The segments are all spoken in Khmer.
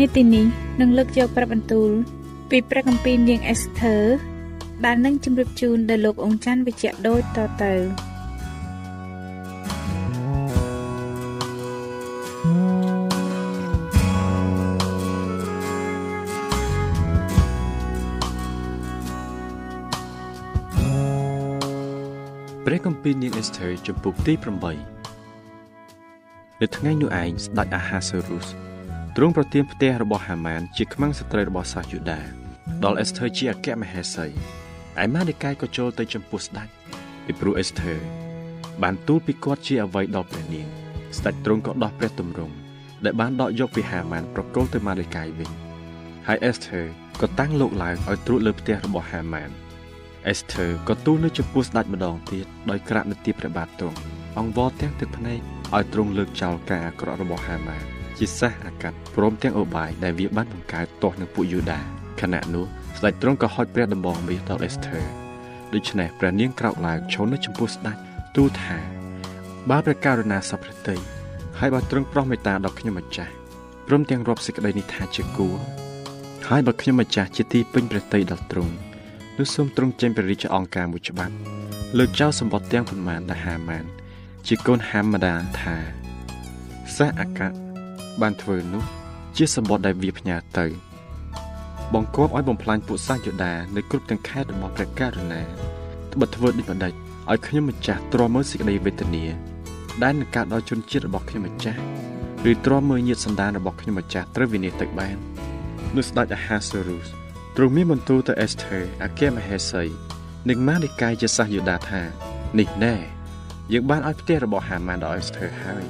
នេតិនេះនឹងលើកយកព្រះបន្ទូល ពីព្រះគម្ពីរនាងអេសធើដែលនឹងជម្រាបជូនដល់លោកអង្ចាន់វិជ្ជៈដូចតទៅព្រះគម្ពីរនាងអេសធើជំពូកទី8នៅថ្ងៃនោះឯងស្ដេចអាហាសេរុស ទ្រង់ប្រទានផ្ទះរបស់ហាម៉ាន ជាខ្មាំងស្ត្រីរបស់សាសយូដាដល់អេសធើជាអគ្គមហេសីឯម៉ាឌីកាយក៏ចូលទៅចំពោះស្ដេចពីព្រោះអេសធើបានទូលពីគាត់ជាអ្វីដល់ព្រះនាងស្ដេចទ្រង់ក៏ដោះព្រះទម្រង់ដែលបានដកយកពីហាម៉ានប្រគល់ទៅម៉ាឌីកាយវិញហើយអេសធើក៏តាំងលោកឡើងឲ្យត្រួតលើផ្ទះរបស់ហាម៉ានអេសធើក៏ទូលនៅចំពោះស្ដេចម្ដងទៀតដោយក្រាក់នៅទីព្រះបាទទ្រង់អង្វរទាំងទឹកភ្នែកឲ្យទ្រង់លើកចោលការអាក្រក់របស់ហាម៉ាន ជាសះអាកាត់ព្រមទាំងអូបាយដែលវាបានបង្កើតទាស់នឹងពួកយូដាខណៈនោះស្ដេចទ្រង់ក៏ហុចព្រះដំបងមាសដល់អេសធើដូច្នេះព្រះនាងក្រោកឡើងឈរនៅចំពោះស្ដេចទូលថាបើព្រះករុណាសព្វតីហើយបើទ្រង់ប្រោះមេត្តាដល់ខ្ញុំម្ចាស់ព្រមទាំងរាប់សេចក្តីនេះថាជាគួរហើយបើខ្ញុំម្ចាស់ជាទីពេញព្រះតីដល់ទ្រង់នោះសូមទ្រង់ចេញព្រះរាជអង្គការមួយច្បាប់លើកចោលសម្បត្តិទាំងប៉ុន្មានដែលហាម៉ានជាកូនហាម៉ាដាថាសះអាកាត់ បានធ្វើនោះ ជាសម្បត្តិដែលវាផ្ញើទៅ បង្គាប់ឲ្យបំផ្លាញពួកសាសយូដានៅគ្រប់ទាំងខេត្តរបស់ព្រះករុណាត្បិតធ្វើដូចម្ដេចឲ្យខ្ញុំម្ចាស់ទ្រាំមើលសេចក្តីវេទនាដែលនឹងកើតដល់ជនជាតិរបស់ខ្ញុំម្ចាស់ឬទ្រាំមើលញាតិសន្តានរបស់ខ្ញុំម្ចាស់ត្រូវវិនិច្ឆ័យទៅបាននោះស្ដេចអាហាសូរុសទ្រង់មានបន្ទូលទៅអេសធើអគ្គមហេសីនិងម៉ាឌីកាយជាសាសយូដាថានេះណែយើងបានឲ្យផ្ទះរបស់ហាម៉ានដល់អេសធើហើយ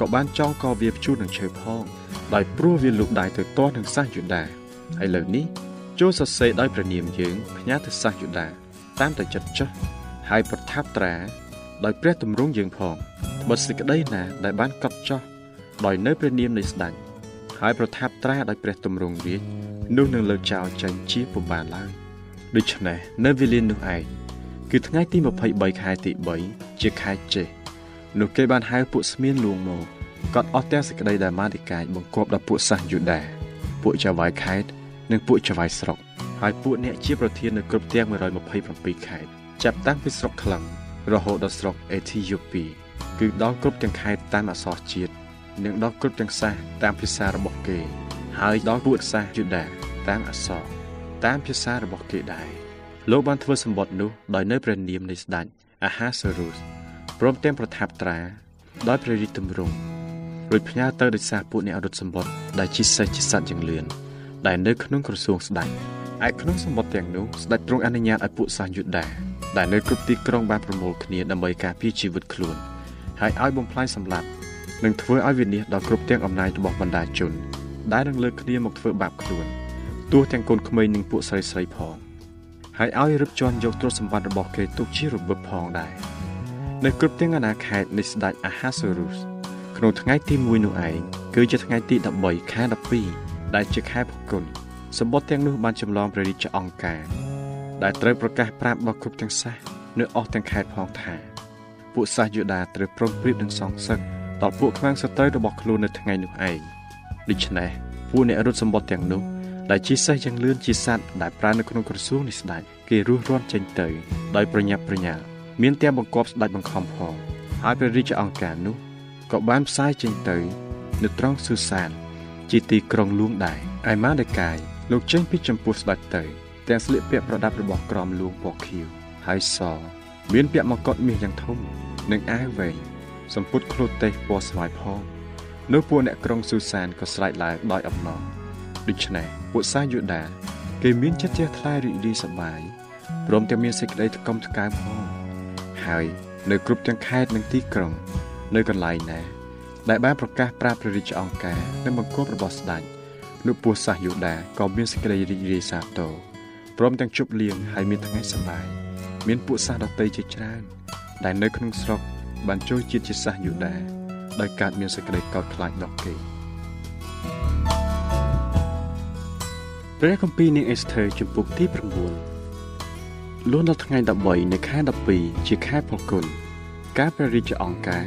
ក៏បានចងកវាព្យួរនឹងឈើផងដោយព្រោះវាលូកដៃទៅទាស់នឹងសាសយូដាហើយលើនេះចូលសរសេរដោយព្រះនាមយើងផ្ញើទៅសាសយូដាតាមតែចិត្តចុះហើយប្រថាប់ត្រាដោយព្រះទម្រង់យើងផងបើសេចក្តីណាដែលបានកត់ចោះដោយនៅព្រះនាមនៃស្ដេចហើយប្រថាប់ត្រាដោយព្រះទម្រង់រាជនោះនឹងលើកចោលចេញជាពុំបានឡើយដូច្នេះនៅវេលានោះឯងគឺថ្ងៃទី23ខែទី3ជាខែចេះ នោះគេបានហៅពួកស្មៀនលួងមកគាត់អស់ទាំងសេចក្តីដែលម៉ាឌីកាយបង្គាប់ដល់ពួកសាសយូដា ពួកចៅវាយខេតនិងពួកចៅវាយស្រុកហើយពួកអ្នកជាប្រធាននៅគ្រប់ទាំង127ខេត្តចាប់តាំងពីស្រុកក្លឹងរហូតដល់ស្រុកអេធីយ៉ូពីគឺដល់គ្រប់ទាំងខេត្តតាមអក្សរជាតិនិងដល់គ្រប់ទាំងសាសតាមភាសារបស់គេ ហើយដល់ពួកសាសយូដាតាមអក្សរតាមភាសារបស់គេដែរលោកបានធ្វើសម្បត្តិនោះដោយនៅព្រះនាមនៃស្ដេចអាហាសេរុស ព្រមទាំងប្រថាប់ត្រាដោយព្រះរាជទម្រង់រួចផ្ញើទៅដោយសារពួកអ្នករត់សម្បត្តិដែលជាសេះជាសត្វយ៉ាងលឿនដែលនៅក្នុងក្រសួងស្ដេចឯក្នុងសម្បត្តិទាំងនោះស្ដេចទ្រង់អនុញ្ញាតឲ្យពួកសាសយូដាដែលនៅគ្រប់ទីក្រុងបានប្រមូលគ្នាដើម្បីការពារជីវិតខ្លួនហើយឲ្យបំផ្លាញសម្លាប់និងធ្វើឲ្យវិនាសដល់គ្រប់ទាំងអំណាចរបស់បណ្ដាជន ដែលនឹងលើកគ្នាមកធ្វើបាបខ្លួនទោះទាំងកូនក្មេងនិងពួកស្រីស្រីផងហើយឲ្យរឹបជន់យកទ្រព្យសម្បត្តិរបស់គេទុកជារបឹបផងដែរ នៅគ្រប់ទាំងអាណាខេត្តនៃស្ដេចអាហាសូរុសក្នុងថ្ងៃទី1នោះឯងគឺជាថ្ងៃទី13ខែ12ដែលជាខែផល្គុនសម្បត្តិទាំងនោះបានចម្លងព្រះរាជអង្គការ ដែលត្រូវប្រកាសប្រាប់ដល់គ្រប់ទាំងសាសនៅអស់ទាំងខេត្តផងថាពួកសាសយូដាត្រូវប្រំព្រៀបនឹងសងសឹកដល់ពួកខ្មាំងសត្រូវរបស់ខ្លួននៅថ្ងៃនោះឯងដូច្នេះពួកអ្នករត់សម្បត្តិទាំងនោះដែលជាសេះយ៉ាងលឿនជាសัตว์ដែលប្រើនៅក្នុងក្រសួងនេះស្ដេចគេរស់រាន់ចេញទៅដោយប្រញាប់ប្រញាល់ មានទាំងបង្គាប់ស្ដេចបង្ខំផងហើយព្រះរាជអង្គការនោះក៏បានផ្សាយចេញទៅនៅត្រង់ស៊ូសាន ជាទីក្រុងលួងដែរឯម៉ាដេកាយលោកចេញពីចំពោះស្ដេចទៅ ទាំងស្លៀកពាក់ប្រដាប់របស់ក្រមលួងពណ៌ខៀវហើយសមានពាក់មកុដមាសយ៉ាងធំនិងអាវវែងសម្ពុតក្លូតទេសពណ៌ស្វាយផងនៅពួកអ្នកក្រុងស៊ូសានក៏ស្រែកឡើងដោយអំណរដូច្នេះពួកសាយូដា គេមានចិត្តជ្រះថ្លារីករាយសប្បាយព្រមទាំងមានសេចក្តីថ្កុំថ្កើងផង ហើយនៅគ្រប់ទាំងខេត្តនិងទីក្រុង នៅកន្លែងណា ដែលបានប្រកាសប្រាប់ព្រះរាជអង្គការនិងបង្គាប់របស់ស្ដេចនោះពួកសាសយូដាក៏មានសេចក្តីរីករាយសាទរព្រមទាំងជប់លៀងហើយមានថ្ងៃសប្បាយមានពួកសាសដតីជាច្រើន ដែលនៅក្នុងស្រុកបានចូលជាតិជាសាសយូដាដោយកើតមានសេចក្តីកោតខ្លាចដល់គេព្រះគម្ពីរនាងអេសធើជំពូកទី9 លួនដល់ថ្ងៃ13នៃខែ12ជាខែផលគុណការព្រះរាជអង្គការ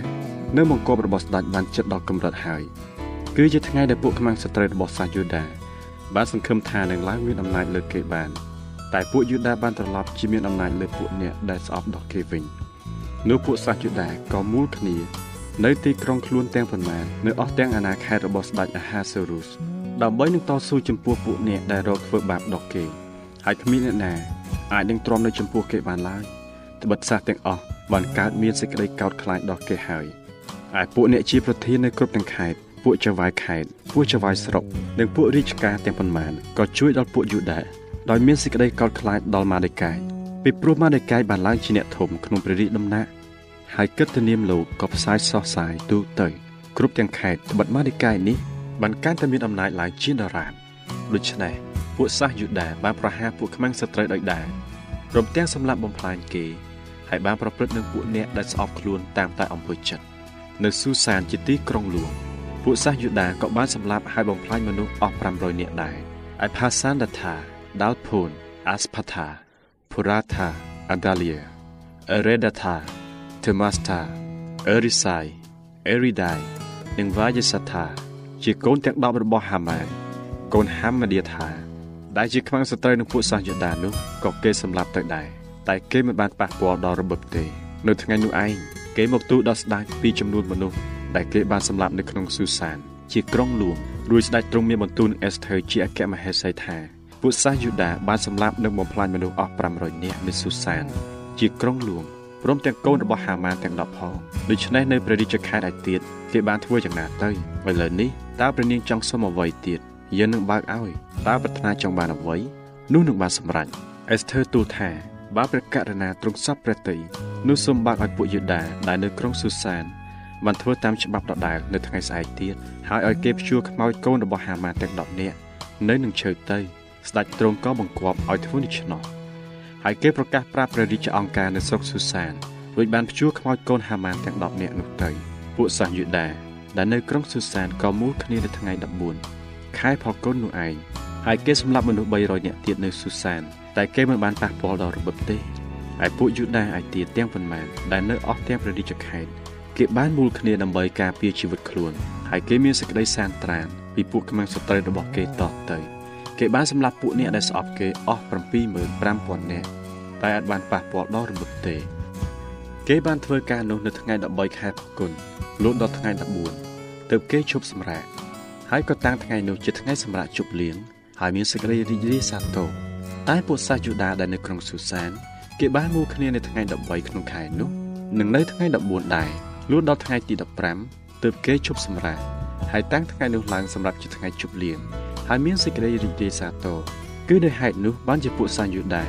នៅបង្គាប់របស់ស្ដេចបានចិត្តដល់កម្រិតហើយគឺជាថ្ងៃដែលពួកខ្មាំងសត្រូវរបស់សាសយូដាបានសង្ឃឹមថានឹងឡើងមានអំណាចលើគេបាន តែពួកយូដាបានត្រឡប់ជាមានអំណាចលើពួកអ្នកដែលស្អប់ដល់គេវិញនោះពួកសាសយូដាក៏មូលគ្នា នៅទីក្រុងខ្លួនទាំងប៉ុន្មាននៅអស់ទាំងអាណាខេត្តរបស់ស្ដេចអាហាសេរុសដើម្បីនឹងតស៊ូចំពោះពួកអ្នកដែលរកធ្វើបាបដល់គេហើយគ្មានអ្នកណា អាចនឹងទ្រាំនៅចំពោះគេបានឡើយត្បិតសាសទាំងអស់បានកើតមានសេចក្តីកោតខ្លាចដល់គេហើយឯពួកអ្នកជាប្រធាននៅគ្រប់ទាំងខេត្តពួកចៅហ្វាយខេត្តពួកចៅហ្វាយស្រុកនិងពួករាជការទាំងប៉ុន្មានក៏ជួយដល់ពួកយូដាដោយមានសេចក្តីកោតខ្លាចដល់ម៉ាដេកាយពីព្រោះម៉ាដេកាយបានឡើងជាអ្នកធំក្នុងព្រះរាជដំណាក់ហើយគិតទៅនាមលោកក៏ផ្សាយសោះសាយទូទៅគ្រប់ទាំងខេត្តត្បិតម៉ាដេកាយនេះបានកាន់តែមានអំណាចឡើងជាដរាបដូច្នេះ ពួកសាសយូដាបានប្រហារពួកខ្មាំងសត្រូវដោយដែរព្រមទាំងសម្លាប់បំផ្លាញគេហើយបានប្រព្រឹត្តនឹងពួកអ្នកដែលស្អប់ខ្លួនតាមតែអំពើចិត្តនៅស៊ូសានជាទីក្រុងលួងពួកសាសយូដាក៏បានសម្លាប់ហើយបំផ្លាញមនុស្សអស់500នាក់ដែរឯផាសានដាថាដាល់ភូនអាស្ផាថាភូរ៉ាថាអាដាលីអេរេដាថាធឺម៉ាស្តាអេរីសៃអេរីដៃនិងវ៉ាយេសាថាជាកូនទាំង10របស់ហាម៉ានកូនហាម៉ាឌៀថា ដែលជាខ្មាំងសត្រូវនឹងពួកសាសយូដានោះក៏គេសម្លាប់ទៅដែរតែគេមិនបានប៉ះពាល់ដល់របបទេ នៅថ្ងៃនោះឯងគេមកទូលដល់ស្ដេចពីចំនួនមនុស្សដែលគេបានសម្លាប់នៅក្នុងស៊ូសាន ជាក្រុងលួងរួចស្ដេចទ្រង់មានបន្ទូលអេសធើជាអគ្គមហេសីថាពួកសាសយូដាបានសម្លាប់និងបំផ្លាញមនុស្សអស់500នាក់នៅស៊ូសាន ជាក្រុងលួងព្រមទាំងកូនរបស់ហាម៉ានទាំង10ផងដូច្នេះនៅព្រះរាជខេត្តឯទៀតគេបានធ្វើយ៉ាងណាទៅឥឡូវនេះតើព្រះនាងចង់សុំអ្វីទៀត យើងនឹងបើកឲ្យតើប្រាថ្នាចង់បានអ្វីនោះនឹងបានសម្រេចអេសធើទូលថាបើព្រះករុណាទ្រង់សពព្រះតីនោះសូមបើកឲ្យពួកយូដាដែលនៅក្រុងស៊ូសានបានធ្វើតាមច្បាប់ដដែលនៅថ្ងៃស្អែកទៀតហើយឲ្យគេព្យួរខ្មោចកូនរបស់ហាម៉ាទាំង10នាក់នៅនឹងឈើទៅស្ដេចទ្រង់ក៏បង្គាប់ឲ្យធ្វើដូច្នោះហើយគេប្រកាសប្រាប់ព្រះរាជអង្គការនៅស្រុកស៊ូសានរួចបានព្យួរខ្មោចកូនហាម៉ានទាំង10នាក់នោះទៅពួកសាសយូដាដែលនៅក្រុងស៊ូសានក៏មូលគ្នានៅថ្ងៃ14 ខែផលគុណនោះឯងហើយគេសម្លាប់មនុស្ស300នាក់ទៀតនៅស៊ូសាន តែគេមិនបានប៉ះពាល់ដល់របបទេឯពួកយូដាឯទៀតទាំងប៉ុន្មានដែលនៅអស់ទាំងព្រះរាជខេត្តគេបានមូលគ្នាដើម្បីការពារជីវិតខ្លួនហើយគេមានសេចក្តីសានត្រានពីពួកខ្មាំងសត្រូវរបស់គេតទៅគេបានសម្លាប់ពួកអ្នកដែលស្អប់គេអស់75000នាក់តែអាចបានប៉ះពាល់ដល់របបទេ គេបានធ្វើការនោះនៅថ្ងៃ13ខែផល្គុនលូតដល់ថ្ងៃ14ទើបគេឈប់សម្រាក ហើយក៏តាំងថ្ងៃនោះជាថ្ងៃសម្រាប់ជប់លៀងហើយមានសេចក្តីរីករាយសាទរតែពួកសាសយូដាដែលនៅក្រុងស៊ូសាន គេបានមូលគ្នានៅថ្ងៃ13ក្នុងខែនោះនិងនៅថ្ងៃ14ដែរលួនដល់ថ្ងៃទី15ទើបគេជប់សម្រាកហើយតាំងថ្ងៃនោះឡើងសម្រាប់ជាថ្ងៃជប់លៀងហើយមានសេចក្តីរីករាយសាទរគឺដោយហេតុនោះបានជាពួកសាសយូដា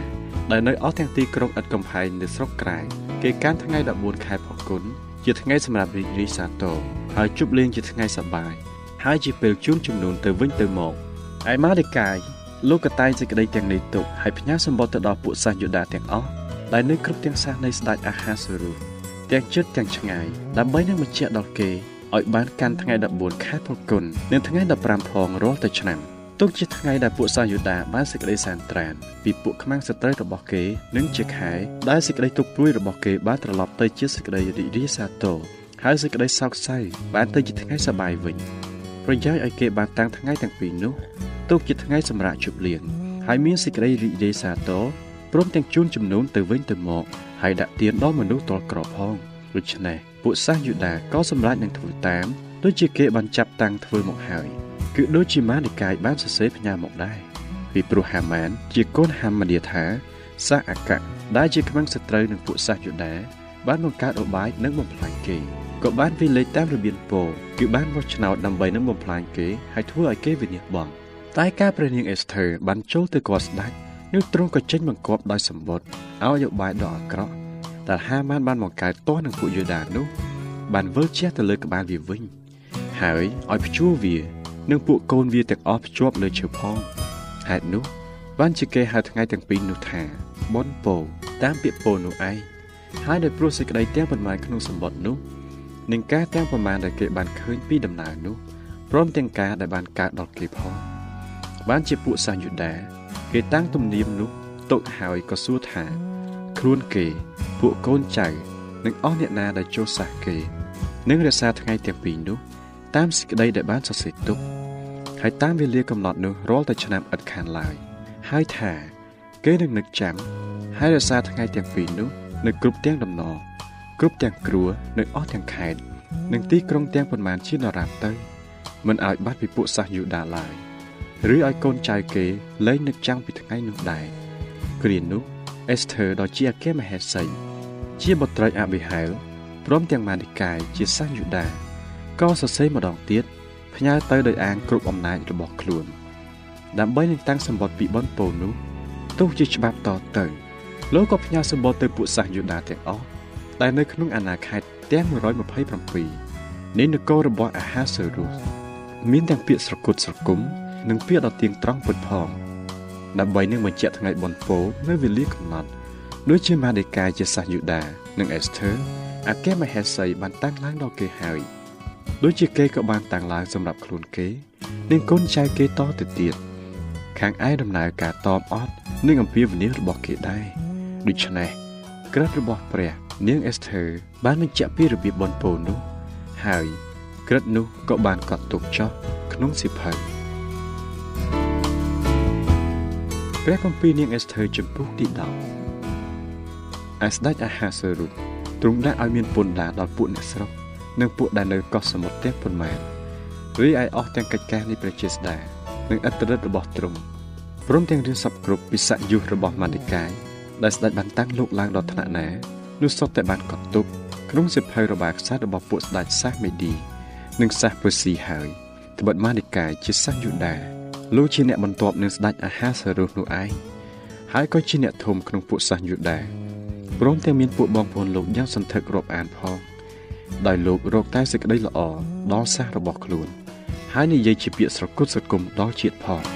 ដែលនៅអស់ទាំងទីក្រុងឥតកំផែងនៅស្រុកក្រៅគេកាន់ថ្ងៃ14ខែផល្គុនជាថ្ងៃសម្រាប់រីករាយសាទរហើយជប់លៀងជាថ្ងៃសប្បាយ ហើយជាពេលជូនជំនូនទៅវិញទៅមកឯម៉ាដេកាយលោកក៏តែងសេចក្តីទាំងនេះទុកហើយផ្ញើសម្បត្តិទៅដល់ពួកសាសយូដាទាំងអស់ដែលនៅគ្រប់ទាំងសាសនៃស្ដេចអាហាសេរុទាំងជិតទាំងឆ្ងាយដើម្បីនឹងបញ្ជាក់ដល់គេឲ្យបានកាន់ថ្ងៃ14ខែផលគុណនិងថ្ងៃ15ផងរាល់តែឆ្នាំទុកជាថ្ងៃដែលពួកសាយូដាបានសេចក្តីសានត្រានពីពួកខ្មាំងសត្រូវរបស់គេនិងជាខែដែលសេចក្តីទុកព្រួយរបស់គេបានត្រឡប់ទៅជាសេចក្តីរីករាយសាទរហើយសេចក្តីសោកសៅបានទៅជាថ្ងៃសប្បាយវិញ ប្រយោជន៍ឲ្យគេបានតាំងថ្ងៃទាំងពីរនោះទុកជាថ្ងៃសម្រាប់ជប់លៀងហើយមានសេចក្តីរីករាយសាទរព្រមទាំងជូនចំនួនទៅវិញទៅមកហើយដាក់ទានដល់មនុស្សតលក្រផងដូច្នេះពួកសាសយូដាក៏សម្រេចនឹងធ្វើតាមដូចជាគេបានចាប់តាំងធ្វើមកហើយគឺដូចជាម៉ានិកាយបានសរសេរផ្ញើមកដែរពីព្រោះហាម៉ាន ជាកូនហាម៉ាឌាថាសាសអកៈដែលជាខ្មាំងសត្រូវនឹងពួកសាសយូដាបានបង្កើតឧបាយនិងបំផ្លាញគេ ក៏បានវិលេចតាមរបៀនពោគឺបានបោះឆ្នោតដើម្បីនឹងបំផ្លាញគេហើយធ្វើឲ្យគេវិនិច្ឆ័យបងតែការព្រះនាងអេសធើបានចូលទៅគាល់ស្ដេចនោះទ្រង់ក៏ចេញបង្គាប់ដោយសម្បត្តិឲ្យឧបាយដ៏អាក្រក់ដែលហាម៉ានបានបង្កើតទាស់នឹងពួកយូដានោះបានវិលជះទៅលើក្បាលវាវិញ ហើយឲ្យភ្ជួរវានិងពួកកូនវាទាំងអស់ភ្ជាប់លើឈើផងហេតុនោះ បានជាគេហៅថ្ងៃទាំងពីរនោះថាបនពោតាមពាក្យពោនោះឯងហើយដោយព្រោះសេចក្តីទាំងប៉ុន្មានក្នុងសម្បត្តិនោះ និងការទាំងប៉ុន្មានដែលគេបានឃើញពីដំណើរនោះព្រមទាំងការដែលបានកើតដល់គេផងបានជាពួកសាសយូដាគេតាំងទំនៀមនោះទុកហើយក៏សួរថាខ្លួនគេពួកកូនចៅនិងអស់អ្នកណាដែលចូលសាសគេនឹងរក្សាថ្ងៃទាំងពីរនោះតាមសេចក្តីដែលបានសរសេរទុកហើយតាមវេលាកំណត់នោះរាល់តែឆ្នាំឥតខានឡើយហើយថា គេនឹងនឹកចាំហើយរក្សាថ្ងៃទាំងពីរនោះនៅគ្រប់ទាំងដំណរ គ្រប់ទាំងគ្រួនៅអស់ទាំងខេត្តនិងទីក្រុងទាំងប៉ុន្មានជាដរាបទៅមិនឲ្យបាត់ពីពួកសាសយូដាឡើយឬឲ្យកូនចៅគេលែងនឹកចាំពីថ្ងៃនោះដែរគ្រានោះអេសធើដ៏ជាអគ្គមហេសីជាបុត្រីអាប៊ីហែលព្រមទាំងម៉ានីកាយជាសាសយូដាក៏សរសេរម្ដងទៀតផ្ញើទៅដោយអាងគ្រប់អំណាចរបស់ខ្លួន ដើម្បីនឹងតាំងសម្បត្តិពីបនពោនោះទោះជាច្បាប់តទៅលោកក៏ផ្ញើសម្បត្តិទៅពួកសាសយូដាទាំងអស់ ដែលនៅក្នុងអាណាខេត្តទាំង127នៃនគររបស់អាហាសេរុសមានទាំងពាក្យស្រគត់ស្រគំ និងពាក្យដ៏ទៀងត្រង់ពុតផងដើម្បីនឹងបញ្ជាក់ថ្ងៃបុណ្យពោនៅវេលាកំណត់ដូចជាម៉ាដេកាយជាសាសយូដា និងអេសធើអាកេមហេសីបានតាំងឡើងដល់គេហើយដូចជាគេក៏បានតាំងឡើងសម្រាប់ខ្លួនគេ និងកូនចៅគេតទៅទៀតខាងឯដំណើរការតបអត់នឹងអំពាវនាវរបស់គេដែរដូច្នេះក្រិតរបស់ព្រះ នាងអេសធើបានបញ្ជាក់ពីរបៀបបនពោនោះហើយក្រិតនោះក៏បានកត់ទុកចោះក្នុងសិភៅព្រះគម្ពីរនាងអេសធើចំពុះទី10ឯស្ដេចអាហាសេរុទ្រង់ដាក់ឲ្យមានពន្ធដារដល់ពួកអ្នកស្រុកនិងពួកដែលនៅកោះសមុទ្រទាំងប៉ុន្មានរីឯអស់ទាំងកិច្ចការនៃព្រះជាស្ដានិងអត្តរិទ្ធរបស់ទ្រង់ព្រមទាំងរៀនសពគ្រប់ពិសយុះរបស់ម៉ានិកាយដែលស្ដេចបានតាំងលោកឡើងដល់ថ្នាក់ណា នោះសុទ្ធតែបានកត់ទុកក្នុងសិភៅរបាយខ្សែរបស់ពួកស្ដេចសាសមេឌីនិងសាសពឺស៊ីហើយត្បិតម៉ានិកាយជាសាសយូដាលោកជាអ្នកបន្ទាប់នឹងស្ដេចអាហាសេរុសនោះឯងហើយក៏ជាអ្នកធំក្នុងពួកសាសយូដាព្រមទាំងមានពួកបងប្អូនលោកយ៉ាងសន្ធឹករាប់អានផងដោយលោករកតែសេចក្តីល្អដល់សាសរបស់ខ្លួន ហើយនិយាយជាពាក្យស្រគត់ស្រគំដល់ជាតិផង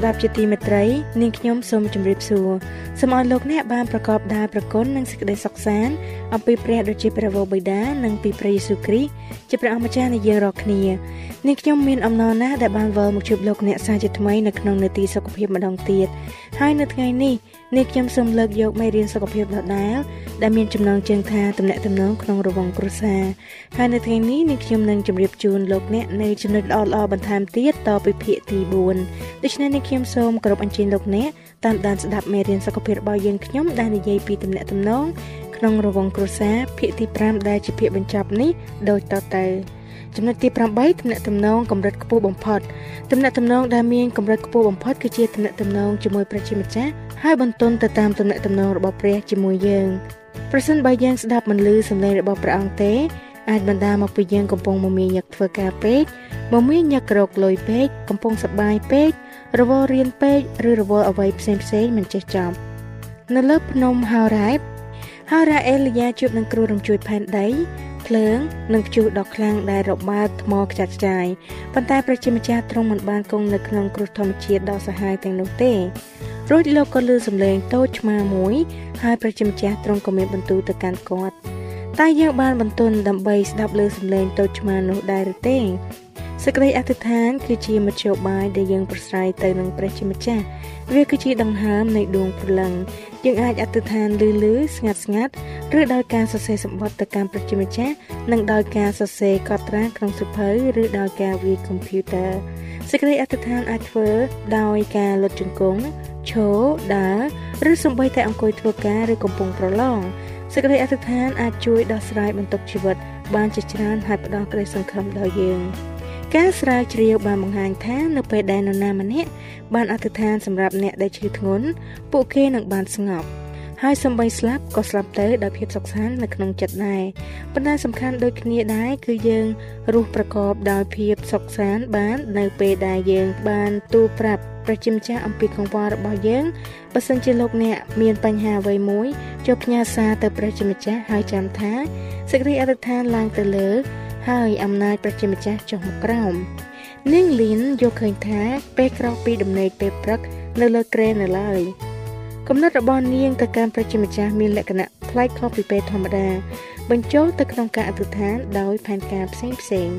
ស្ដាប់ជាទីមេត្រីនាងខ្ញុំសូមជម្រាបសួរសូមឲ្យលោកអ្នកបានប្រកបដោយប្រគុណនិងសេចក្តីសុខសាន្តអំពីព្រះដូចជាព្រះវរបិតានិងពីព្រះយេស៊ូវគ្រីស្ទជាព្រះអម្ចាស់នៃយើងរាល់គ្នានាងខ្ញុំមានអំណរណាស់ដែលបានវិលមកជួបលោកអ្នកសាជាថ្មីនៅក្នុងនាទីសុខភាពម្ដងទៀតហើយនៅថ្ងៃនេះ នាងខ្ញុំសូមលើកយកមេរៀនសុខភាពដដែលដែលមានចំណងជើងថាតំណែងតំណងក្នុងរវងគ្រួសារហើយនៅថ្ងៃនេះនាងខ្ញុំនឹងជម្រាបជូនលោកអ្នកនៅចំណុចល្អៗបន្ថែមទៀតតពីភាគទី4ដូច្នេះនាងខ្ញុំសូមគោរពអញ្ជើញលោកអ្នកតាមដានស្ដាប់មេរៀនសុខភាពរបស់យើងខ្ញុំដែលនិយាយពីតំណែងតំណងក្នុងរវងគ្រួសារភាគទី5ដែលជាភាគបញ្ចប់នេះដូចតទៅចំណុចទី8ទំនាក់ទំនងកម្រិតខ្ពស់បំផុតទំនាក់ទំនងដែលមានកម្រិតខ្ពស់បំផុតគឺជាទំនាក់ទំនងជាមួយព្រះជាម្ចាស់ ហើយបន្ទន់ទៅតាមទំនាក់ទំនងរបស់ព្រះជាមួយយើងប្រសិនបើយើងស្ដាប់មិនឮសំឡេងរបស់ព្រះអង្គទេអាចបណ្ដាលមកពីយើងកំពុងមមាញឹកធ្វើការពេកមមាញឹករកលុយពេកកំពុងសប្បាយពេករវល់រៀនពេកឬរវល់អ្វីផ្សេងផ្សេងមិនចេះចប់នៅលើភ្នំហោរ៉ែបហោរ៉ាអេលីយ៉ាជួបនឹងគ្រូរំជួយផែនដី ភ្លើងនិងព្យុះដ៏ខ្លាំងដែលរបាត់ថ្មខ្ចាត់ខ្ចាយប៉ុន្តែប្រជាម្ចាស់ទ្រង់មិនបានគង់នៅក្នុងគ្រោះធម្មជាតិដ៏សាហាវទាំងនោះទេរួចលោកក៏លើសំឡេងតូចឆ្មាមួយហើយប្រជាម្ចាស់ទ្រង់ក៏មានបន្ទូលទៅកាន់គាត់តែយើងបានបន្ទន់ដើម្បីស្ដាប់លើសំឡេងតូចឆ្មានោះដែរឬទេ សេចក្តីអធិដ្ឋាន គឺជាមធ្យោបាយដែលយើងប្រស្រ័យទៅនឹងព្រះជាម្ចាស់វាគឺជាដង្ហើមនៃដួងព្រលឹងយើងអាចអធិដ្ឋានលឺលឺស្ងាត់ស្ងាត់ឬដោយការសរសេរសម្បត្តិទៅកាន់ព្រះជាម្ចាស់និងដោយការសរសេរកត់ត្រាក្នុងសៀវភៅឬដោយការវាយកុំព្យូទ័រសេចក្តីអធិដ្ឋានអាចធ្វើដោយការលុតជង្គង់ឈរដើរឬសំបីតែអង្គុយធ្វើការឬកំពុងប្រឡងសេចក្តីអធិដ្ឋានអាចជួយដោះស្រាយបន្ទុកជីវិតបានជាច្រើនហើយផ្ដល់ក្តីសង្ឃឹមដល់យើង ការស្រាវជ្រាវបានបង្ហាញថានៅពេលដែលនរណាម្នាក់បានអធិដ្ឋានសម្រាប់អ្នកដែលឈឺធ្ងន់ពួកគេនឹងបានស្ងប់ហើយសំបីស្លាប់ក៏ស្លាប់ទៅដោយភាពសុខសាន្តនៅក្នុងចិត្តដែរប៉ុន្តែសំខាន់ដូចគ្នាដែរគឺយើងរស់ប្រកបដោយភាពសុខសាន្តបាន នៅពេលដែលយើង បានទូលប្រាប់ប្រជាម្ចាស់អំពីកង្វល់របស់យើងបើសិនជាលោកអ្នកមានបញ្ហាអ្វីមួយចូលផ្ញើសារទៅប្រជាម្ចាស់ហើយចាំថាសេចក្តីអធិដ្ឋានឡើងទៅលើ ហើយអំណាចប្រជាម្ចាស់ចុះមកក្រោមនាងលីនយកឃើញថាពេលក្រោកពីដំណេកពេលព្រឹកនៅលើក្រែនៅឡើយគំនិតរបស់នាងទៅកាន់ប្រជាម្ចាស់មានលក្ខណៈប្លែកខុសពីពេលធម្មតា បញ្ចូលទៅក្នុងការអធិដ្ឋានដោយផែនការផ្សេងផ្សេង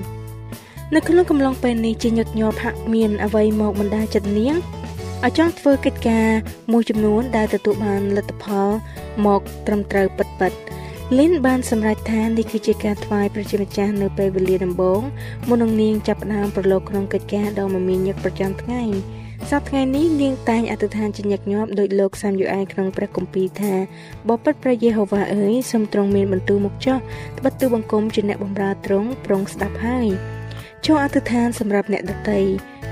នៅក្នុងកំឡុងពេលនេះជាញឹកញាប់ហាក់មានអ្វីមកបណ្ដាចិត្តនាងឲ្យចង់ធ្វើកិច្ចការមួយចំនួនដែលទទួលបានលទ្ធផលមកត្រឹមត្រូវពិតៗ លីនបានសម្រេចថានេះគឺជាការថ្វាយព្រះជាម្ចាស់នៅពេលវេលាដំបូងមុននឹងនាងចាប់ផ្ដើមប្រឡូកក្នុងកិច្ចការដ៏មមាញឹកប្រចាំថ្ងៃសប្តាហ៍ថ្ងៃនេះនាងតែងអធិដ្ឋានជាញឹកញាប់ដោយលោកសាមយូអែក្នុងព្រះគម្ពីរថាបបិទ្ធព្រះយេហូវ៉ាអើយសូមទ្រង់មានបន្ទូលមកចោះត្បិតទូបង្គំជាអ្នកបម្រើទ្រង់ប្រងស្ដាប់ហើយចូលអធិដ្ឋានសម្រាប់អ្នកដតី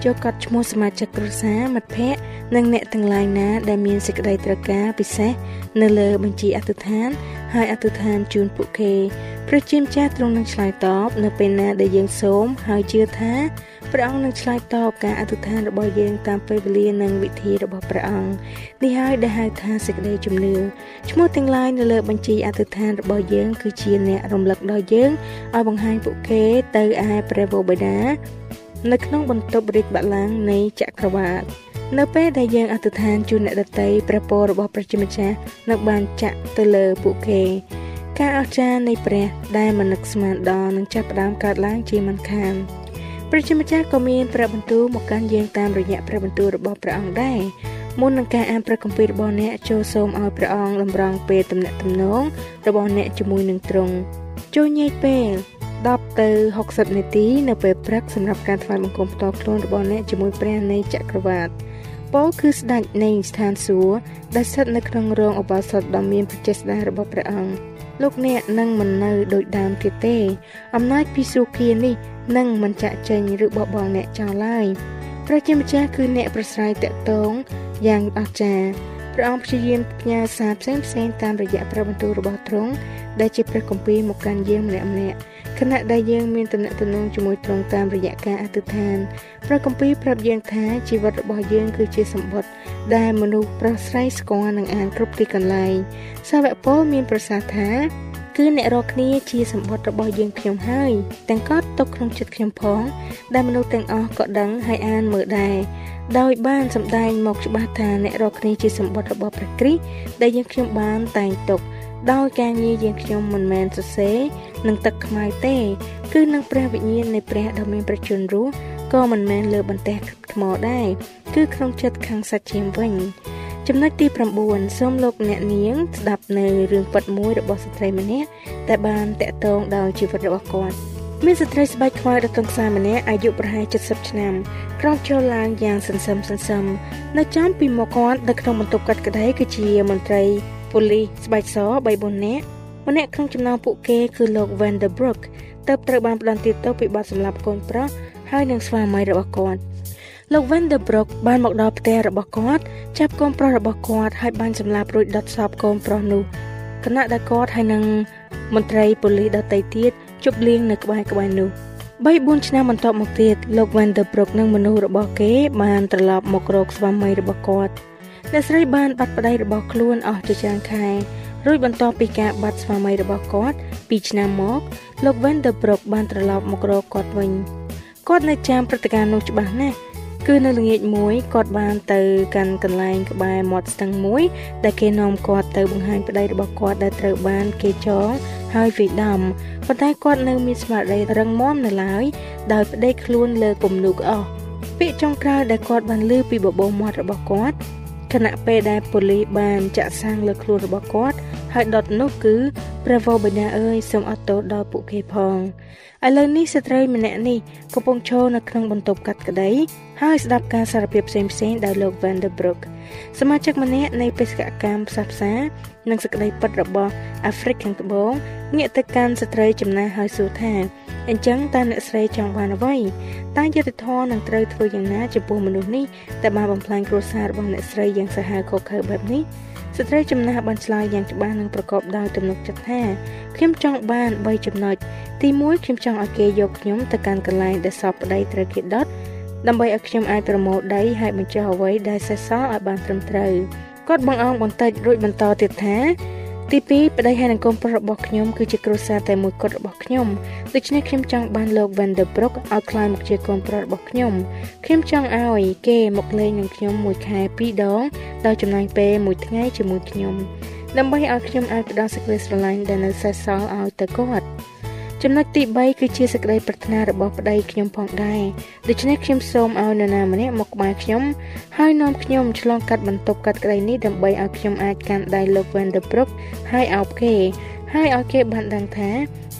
ចូលកត់ឈ្មោះសមាជិកគ្រួសារមិត្តភ័ក្តិនិងអ្នកទាំងឡាយណាដែលមានសេចក្តីត្រូវការពិសេសនៅលើបញ្ជីអធិដ្ឋាន ហើយអធិដ្ឋានជូនពួកគេព្រះជាម្ចាស់ទ្រង់នឹងឆ្លើយតបនៅពេលណាដែលយើងសូមហើយជឿថាព្រះអង្គនឹងឆ្លើយតបការអធិដ្ឋានរបស់យើងតាមពេលវេលានិងវិធីរបស់ព្រះអង្គនេះហើយដែលហៅថាសេចក្តីជំនឿឈ្មោះទាំងឡាយនៅលើបញ្ជីអធិដ្ឋានរបស់យើងគឺជាអ្នករំលឹកដល់យើងឲ្យបង្ហាញពួកគេទៅឯព្រះវរបិតានៅក្នុងបន្ទប់រាជបល្ល័ង្កនៃចក្រវាឡ នៅពេលដែលយើងអធិដ្ឋានជូនអ្នកដតីព្រះពររបស់ព្រះជាម្ចាស់នឹងបានចាក់ទៅលើពួកគេ ការអស្ចារ្យនៃព្រះដែលមិននឹកស្មានដល់នឹងចាប់ផ្ដើមកើតឡើងជាមិនខានព្រះជាម្ចាស់ក៏មានព្រះបន្ទូលមកកាន់យើងតាមរយៈព្រះបន្ទូលរបស់ព្រះអង្គដែរមុននឹងការអានព្រះគម្ពីររបស់អ្នកចូលសូមឲ្យព្រះអង្គតម្រង់ពេលទំនាក់ទំនងរបស់អ្នកជាមួយនឹងទ្រង់ចូលញែកពេល10ទៅ60នាទីនៅពេលព្រឹកសម្រាប់ការថ្វាយបង្គំផ្ទាល់ខ្លួនរបស់អ្នកជាមួយព្រះនៃចក្រវាឡ ពោលគឺស្ដេចនៃស្ថានសួគ៌ដែលស្ថិតនៅក្នុងរោងឧបោសថដ៏មានប្រជាស្ដាររបស់ព្រះអង្គលោកអ្នកនឹងមិននៅដូចដើមទៀតទេ អំណាចពីសុខានេះនឹងមិនចាក់ចេញឬបបង់អ្នកចោលឡើយព្រះជាម្ចាស់គឺអ្នកប្រស្រ័យតាក់ទងយ៉ាងអស្ចារ្យព្រះអង្គព្យាយាមផ្ញើសារផ្សេងផ្សេងតាមរយៈព្រះបន្ទូលរបស់ទ្រង់ដែលជាព្រះគម្ពីរមកកាន់យើងម្នាក់ម្នាក់ ខណៈដែលយើងមានទំនាក់ទំនងជាមួយទ្រង់តាមរយៈការអធិដ្ឋានព្រះគម្ពីរប្រាប់យើងថាជីវិតរបស់យើងគឺជាសម្បត្តិដែលមនុស្សប្រស្រ័យស្គាល់និងអានគ្រប់ទីកន្លែងសាវកពលមានប្រសាសន៍ថាគឺអ្នករកគ្នាជាសម្បត្តិរបស់យើងខ្ញុំហើយទាំងក៏ទុកក្នុងចិត្តខ្ញុំផងដែលមនុស្សទាំងអស់ក៏ដឹងហើយអានមើលដែរដោយបានសម្ដែងមកច្បាស់ថាអ្នករកគ្នាជាសម្បត្តិរបស់ព្រះគ្រីស្ទដែលយើងខ្ញុំបានតែងទុក ដោយការងារយើងខ្ញុំមិនមែនសរសេរនឹងទឹកខ្មៅទេ គឺនឹងព្រះវិញ្ញាណនៃព្រះដ៏មានប្រជញ្ញរស់ក៏មិនមែនលើបន្ទះថ្មដែរគឺក្នុងចិត្តខាងសាច់ឈាមវិញចំណុចទី9សូមលោកអ្នកនាងស្ដាប់នៅរឿងពិតមួយរបស់ស្ត្រីម្នាក់ដែលបានតាក់ទងដោយជីវិតរបស់គាត់មានស្ត្រីស្បែកខ្មៅដ៏ទន់ខ្សោយម្នាក់អាយុប្រហែល70ឆ្នាំក្រោកឈរឡើងយ៉ាងសន្សឹមសន្សឹមនៅចំពីមុខគាត់នៅក្នុងបន្ទប់កាត់ក្តីគឺជាមន្ត្រី ប៉ូលីសស្បែកស3-4នាក់ម្នាក់ក្នុងចំណោមពួកគេគឺលោក Vanderbrook ទើបត្រូវបានផ្ដន្ទាទោសពីបទសម្លាប់កូនប្រុសហើយនឹងស្វាមីរបស់គាត់លោក Vanderbrook បានមកដល់ផ្ទះរបស់គាត់ចាប់កូនប្រុសរបស់គាត់ហើយបានសម្លាប់រួចដុតសពកូនប្រុសនោះគណៈដែលគាត់ហើយនឹងមន្ត្រីប៉ូលីសដទៃទៀតជប់លៀងនៅក្បែរក្បែរនោះ3 4ឆ្នាំបន្ទាប់មកទៀតលោក Vanderbrook និងមនុស្សរបស់គេបានត្រឡប់មករកស្វាមីរបស់គាត់ អ្នកស្រីបានបាត់ប្តីរបស់ខ្លួនអស់ជាច្រើនខែរួចបន្ទាប់ពីការបាត់ស្វាមីរបស់គាត់2ឆ្នាំមកលោក Vanderbrook បានត្រឡប់មករកគាត់វិញគាត់នៅចាំព្រឹត្តិការណ៍នោះច្បាស់ណាស់គឺនៅល្ងាចមួយគាត់បានទៅកាន់កន្លែងក្បែរមាត់ស្ទឹងមួយ ដែលគេនាំគាត់ទៅបង្ហាញប្តីរបស់គាត់ដែលត្រូវបាន គេចងហើយវិដំប៉ុន្តែគាត់នៅមានស្មារតីរឹងមាំនៅឡើយដោយប្តីខ្លួនលើគំនូកអស់ពាក្យចុងក្រោយដែលគាត់បានលើពីបបោមាត់របស់គាត់ ខណៈពេលដែលប៉ូលីសបានចាក់សាំងលើខ្លួនរបស់គាត់ ហើយដុតនោះគឺព្រះវរបិតាអើយសូមអត់ទោសដល់ពួកគេផងឥឡូវនេះស្ត្រីម្នាក់នេះកំពុងឈរនៅក្នុងបន្ទប់កាត់ក្តីហើយស្ដាប់ការសារភាពផ្សេងៗដោយលោក Vanderbrook សមាជិកម្នាក់នៃបេសកកម្មផ្សះផ្សា និងសក្តីពិតរបស់អាហ្វ្រិកខាងត្បូង ងាកទៅកាន់ស្ត្រីចំណាស់ហើយសួរថាអញ្ចឹងតើអ្នកស្រីចង់បានអ្វីតើយុត្តិធម៌នឹងត្រូវធ្វើយ៉ាងណាចំពោះមនុស្សនេះដែលបានបំផ្លាញគ្រួសាររបស់អ្នកស្រីយ៉ាងសាហាវខុសខើបែបនេះស្ត្រីចំណាស់បានឆ្លើយយ៉ាងច្បាស់និងប្រកបដោយទំនុកចិត្តថាខ្ញុំចង់បាន3ចំណុចទី1ខ្ញុំចង់ឲ្យគេយកខ្ញុំទៅកាន់កន្លែងដែលសពប្តីត្រូវគេដុតដើម្បីឲ្យខ្ញុំអាចប្រមូលដីហើយបញ្ចុះអ្វីដែលសេសសល់ឲ្យបានត្រឹមត្រូវគាត់បងអងបន្តិចរួចបន្តទៀតថា ទី2ប្តីហើយនឹងកូនប្រុសរបស់ខ្ញុំគឺជាគ្រួសារតែមួយគត់របស់ខ្ញុំដូច្នេះខ្ញុំចង់បានលោក Vanderbrook ឲ្យក្លាយមកជាកូនប្រុសរបស់ខ្ញុំខ្ញុំចង់ឲ្យគេមកលេងនឹងខ្ញុំមួយខែ2ដងដោយចំណាយពេលមួយថ្ងៃជាមួយខ្ញុំដើម្បីឲ្យខ្ញុំអាចផ្ដល់សេចក្តីស្រឡាញ់ដែលនៅសេសសល់ឲ្យទៅគាត់ ចំណុចទី3គឺជាសេចក្តីប្រាថ្នារបស់ប្តីខ្ញុំផងដែរដូច្នេះខ្ញុំសូមឲ្យនរណាម្នាក់មកក្បែរខ្ញុំហើយនាំខ្ញុំឆ្លងកាត់បន្ទប់កាត់ក្តីនេះដើម្បីឲ្យខ្ញុំអាចកាន់ដៃលោក Vanderbrook ហើយអោបគេហើយឲ្យគេបានដឹងថា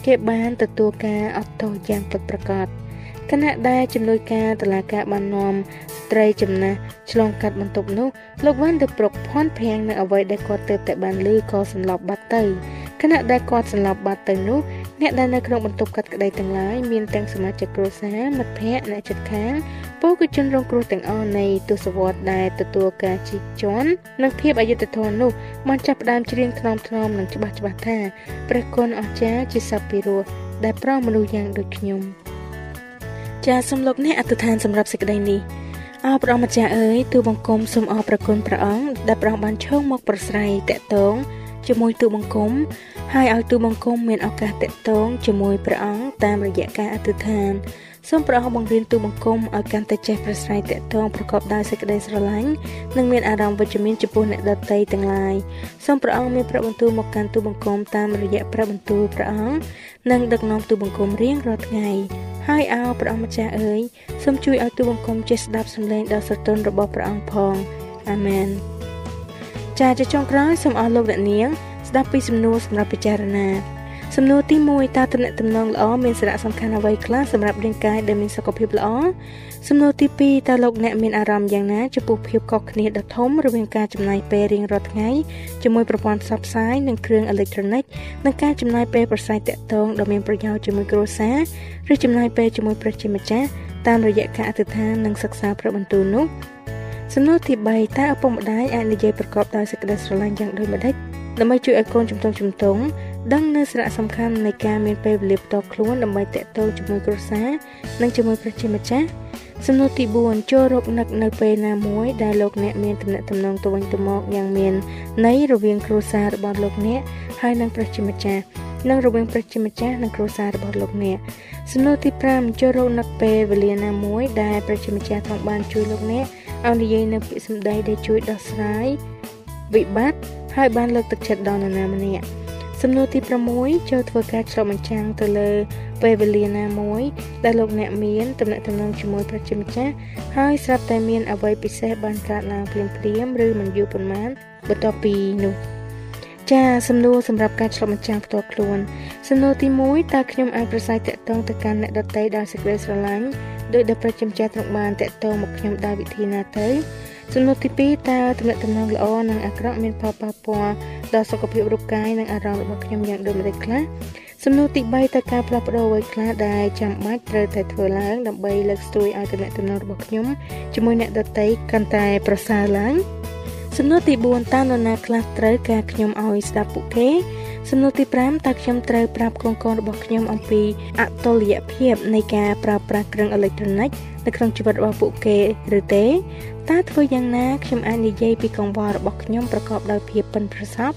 គេបានទទួលការអត់ទោសយ៉ាងពិតប្រាកដគណៈដែលជំនួយការតឡាការបាននាំស្ត្រីចំណាស់ឆ្លងកាត់បន្ទប់នោះលោកវ៉ាន់ដឺប្រុកភ័ន្តភាំងនៅអ្វីដែលគាត់ទើបតែបានឮក៏សន្លប់បាត់ទៅខណៈដែលគាត់សន្លប់បាត់ទៅនោះ អ្នកដែលនៅក្នុងបន្ទប់កាត់ក្តីទាំងឡាយមានទាំងសមាជិកគ្រួសារមិត្តភ័ក្តិអ្នកជិតខាងពលគឺជនរងគ្រោះទាំងអស់នៃទស្សវត្សដែលទទួលការជីកជន់និងភាពអយុត្តិធម៌នោះបានចាប់ផ្ដើមច្រៀងថ្នមថ្នមនិងច្បាស់ច្បាស់ថាព្រះគុណអស្ចារ្យជាសព្វពីរោះដែលប្រោសមនុស្សយ៉ាងដូចខ្ញុំចាសសូមលោកអ្នកអធិដ្ឋានសម្រាប់សេចក្តីនេះអោព្រះម្ចាស់អើយទូបង្គំសូមអរព្រគុណព្រះអង្គដែលព្រះអង្គបានឈោងមកប្រស្រ័យតេតង ជាមួយទូបង្គំហើយឲ្យទូបង្គំមានឱកាសតេតងជាមួយព្រះអង្គតាមរយៈការអធិដ្ឋានសូមព្រះអង្គបង្រៀនទូបង្គំឲ្យកាន់តែចេះប្រស្រ័យតេតងប្រកបដោយសេចក្តីស្រឡាញ់និងមានអារម្មណ៍វិជ្ជមានចំពោះអ្នកដទៃទាំងឡាយសូមព្រះអង្គមានព្រះបន្ទូលមកកាន់ទូបង្គំតាមរយៈព្រះបន្ទូលព្រះអង្គនិងដឹកនាំទូបង្គំរៀងរាល់ថ្ងៃហើយអោព្រះអង្គម្ចាស់អើយសូមជួយឲ្យទូបង្គំចេះស្ដាប់សំឡេងដ៏ស្រទន់របស់ព្រះអង្គផងអាមែន ចាជាចុងក្រោយសូមអរលោកអ្នកនាងស្ដាប់ពីសំណួរសម្រាប់ពិចារណាសំណួរទី1តើតំណែងតំណងល្អមានសារៈសំខាន់អ្វីខ្លះសម្រាប់រាងកាយដែលមានសុខភាពល្អសំណួរទី2តើលោកអ្នកមានអារម្មណ៍យ៉ាងណាចំពោះភាពខុសគ្នាដ៏ធំរវាងការចំណាយពេលរៀងរាល់ថ្ងៃជាមួយប្រព័ន្ធផ្សព្វផ្សាយនិងគ្រឿងអេឡិចត្រូនិកនិងការចំណាយពេលប្រស័យតាក់ទងដ៏មានប្រយោជន៍ជាមួយគ្រួសារឬចំណាយពេលជាមួយព្រះជាម្ចាស់តាមរយៈការអធិដ្ឋាននិងសិក្សាព្រះបន្ទូលនោះ សំណួរទី3តើឪពុកម្ដាយអាចនិយាយប្រកបដោយសេចក្តីស្រឡាញ់យ៉ាងដូចម្ដេចដើម្បីជួយឲ្យកូនជំទង់ជំទង់ដឹងនៅសារៈសំខាន់នៃការមានពេលវេលាផ្ទាល់ខ្លួនដើម្បីតាក់ទងជាមួយគ្រួសារនិងជាមួយប្រជាម្ចាស់សំណួរទី4ចូលរកនឹកនៅពេលណាមួយដែលលោកអ្នកមានទំនាក់ទំនងទៅវិញទៅមកយ៉ាងមានន័យរវាងគ្រួសាររបស់លោកអ្នកហើយនិងប្រជាម្ចាស់និងរវាងប្រជាម្ចាស់និងគ្រួសាររបស់លោកអ្នកសំណួរទី5ចូលរកនឹកពេលវេលាណាមួយដែលប្រជាម្ចាស់ថងបានជួយលោកអ្នក ឲ្យនិយាយនៅពាក្យសម្ដីដែលជួយដោះស្រាយវិបត្តិហើយបានលើកទឹកចិត្តដល់នរណាម្នាក់សំណួរទី6ចូលធ្វើការឆ្លុះបញ្ចាំងទៅលើពេលវេលាណាមួយដែលលោកអ្នកមានទំនាក់ទំនងជាមួយប្រជាម្ចាស់ហើយស្រាប់តែមានអ្វីពិសេសបានកើតឡើងភ្លាមភ្លាមឬមិនយូរប៉ុន្មានបន្ទាប់ពីនោះចាសំណួរសម្រាប់ការឆ្លុះបញ្ចាំងផ្ទាល់ខ្លួនសំណួរទី1តើខ្ញុំអាចប្រស័យតាក់ទងទៅកាន់អ្នកដទៃដោយសេចក្តីស្រឡាញ់ ដោយដែលប្រជាម្ចាស់ទ្រង់បានតាក់ទងមកខ្ញុំដោយវិធីណាទៅសំណួរទី2តើទំនាក់ទំនងល្អនិងអាក្រក់មានផលប៉ះពាល់ដល់សុខភាពរូបកាយនិងអារម្មណ៍របស់ខ្ញុំយ៉ាងដូចម្តេចខ្លះសំណួរទី3តើការផ្លាស់ប្ដូរអ្វីខ្លះដែលចាំបាច់ត្រូវតែធ្វើឡើងដើម្បីលើកស្ទួយឲ្យទំនាក់ទំនងរបស់ខ្ញុំជាមួយអ្នកដទៃកាន់តែប្រសើរឡើង សំណួរទី4តើនរណាខ្លះត្រូវការខ្ញុំឲ្យស្ដាប់ពួកគេសំណួរទី5តើខ្ញុំត្រូវប្រាប់កូនៗរបស់ខ្ញុំអំពីអតុល្យភាពនៃការប្រើប្រាស់គ្រឿងអេឡិចត្រូនិកនៅក្នុងជីវិតរបស់ពួកគេឬទេតើធ្វើយ៉ាងណាខ្ញុំអាចនិយាយពីកង្វល់របស់ខ្ញុំប្រកបដោយភាពប៉ិនប្រសប់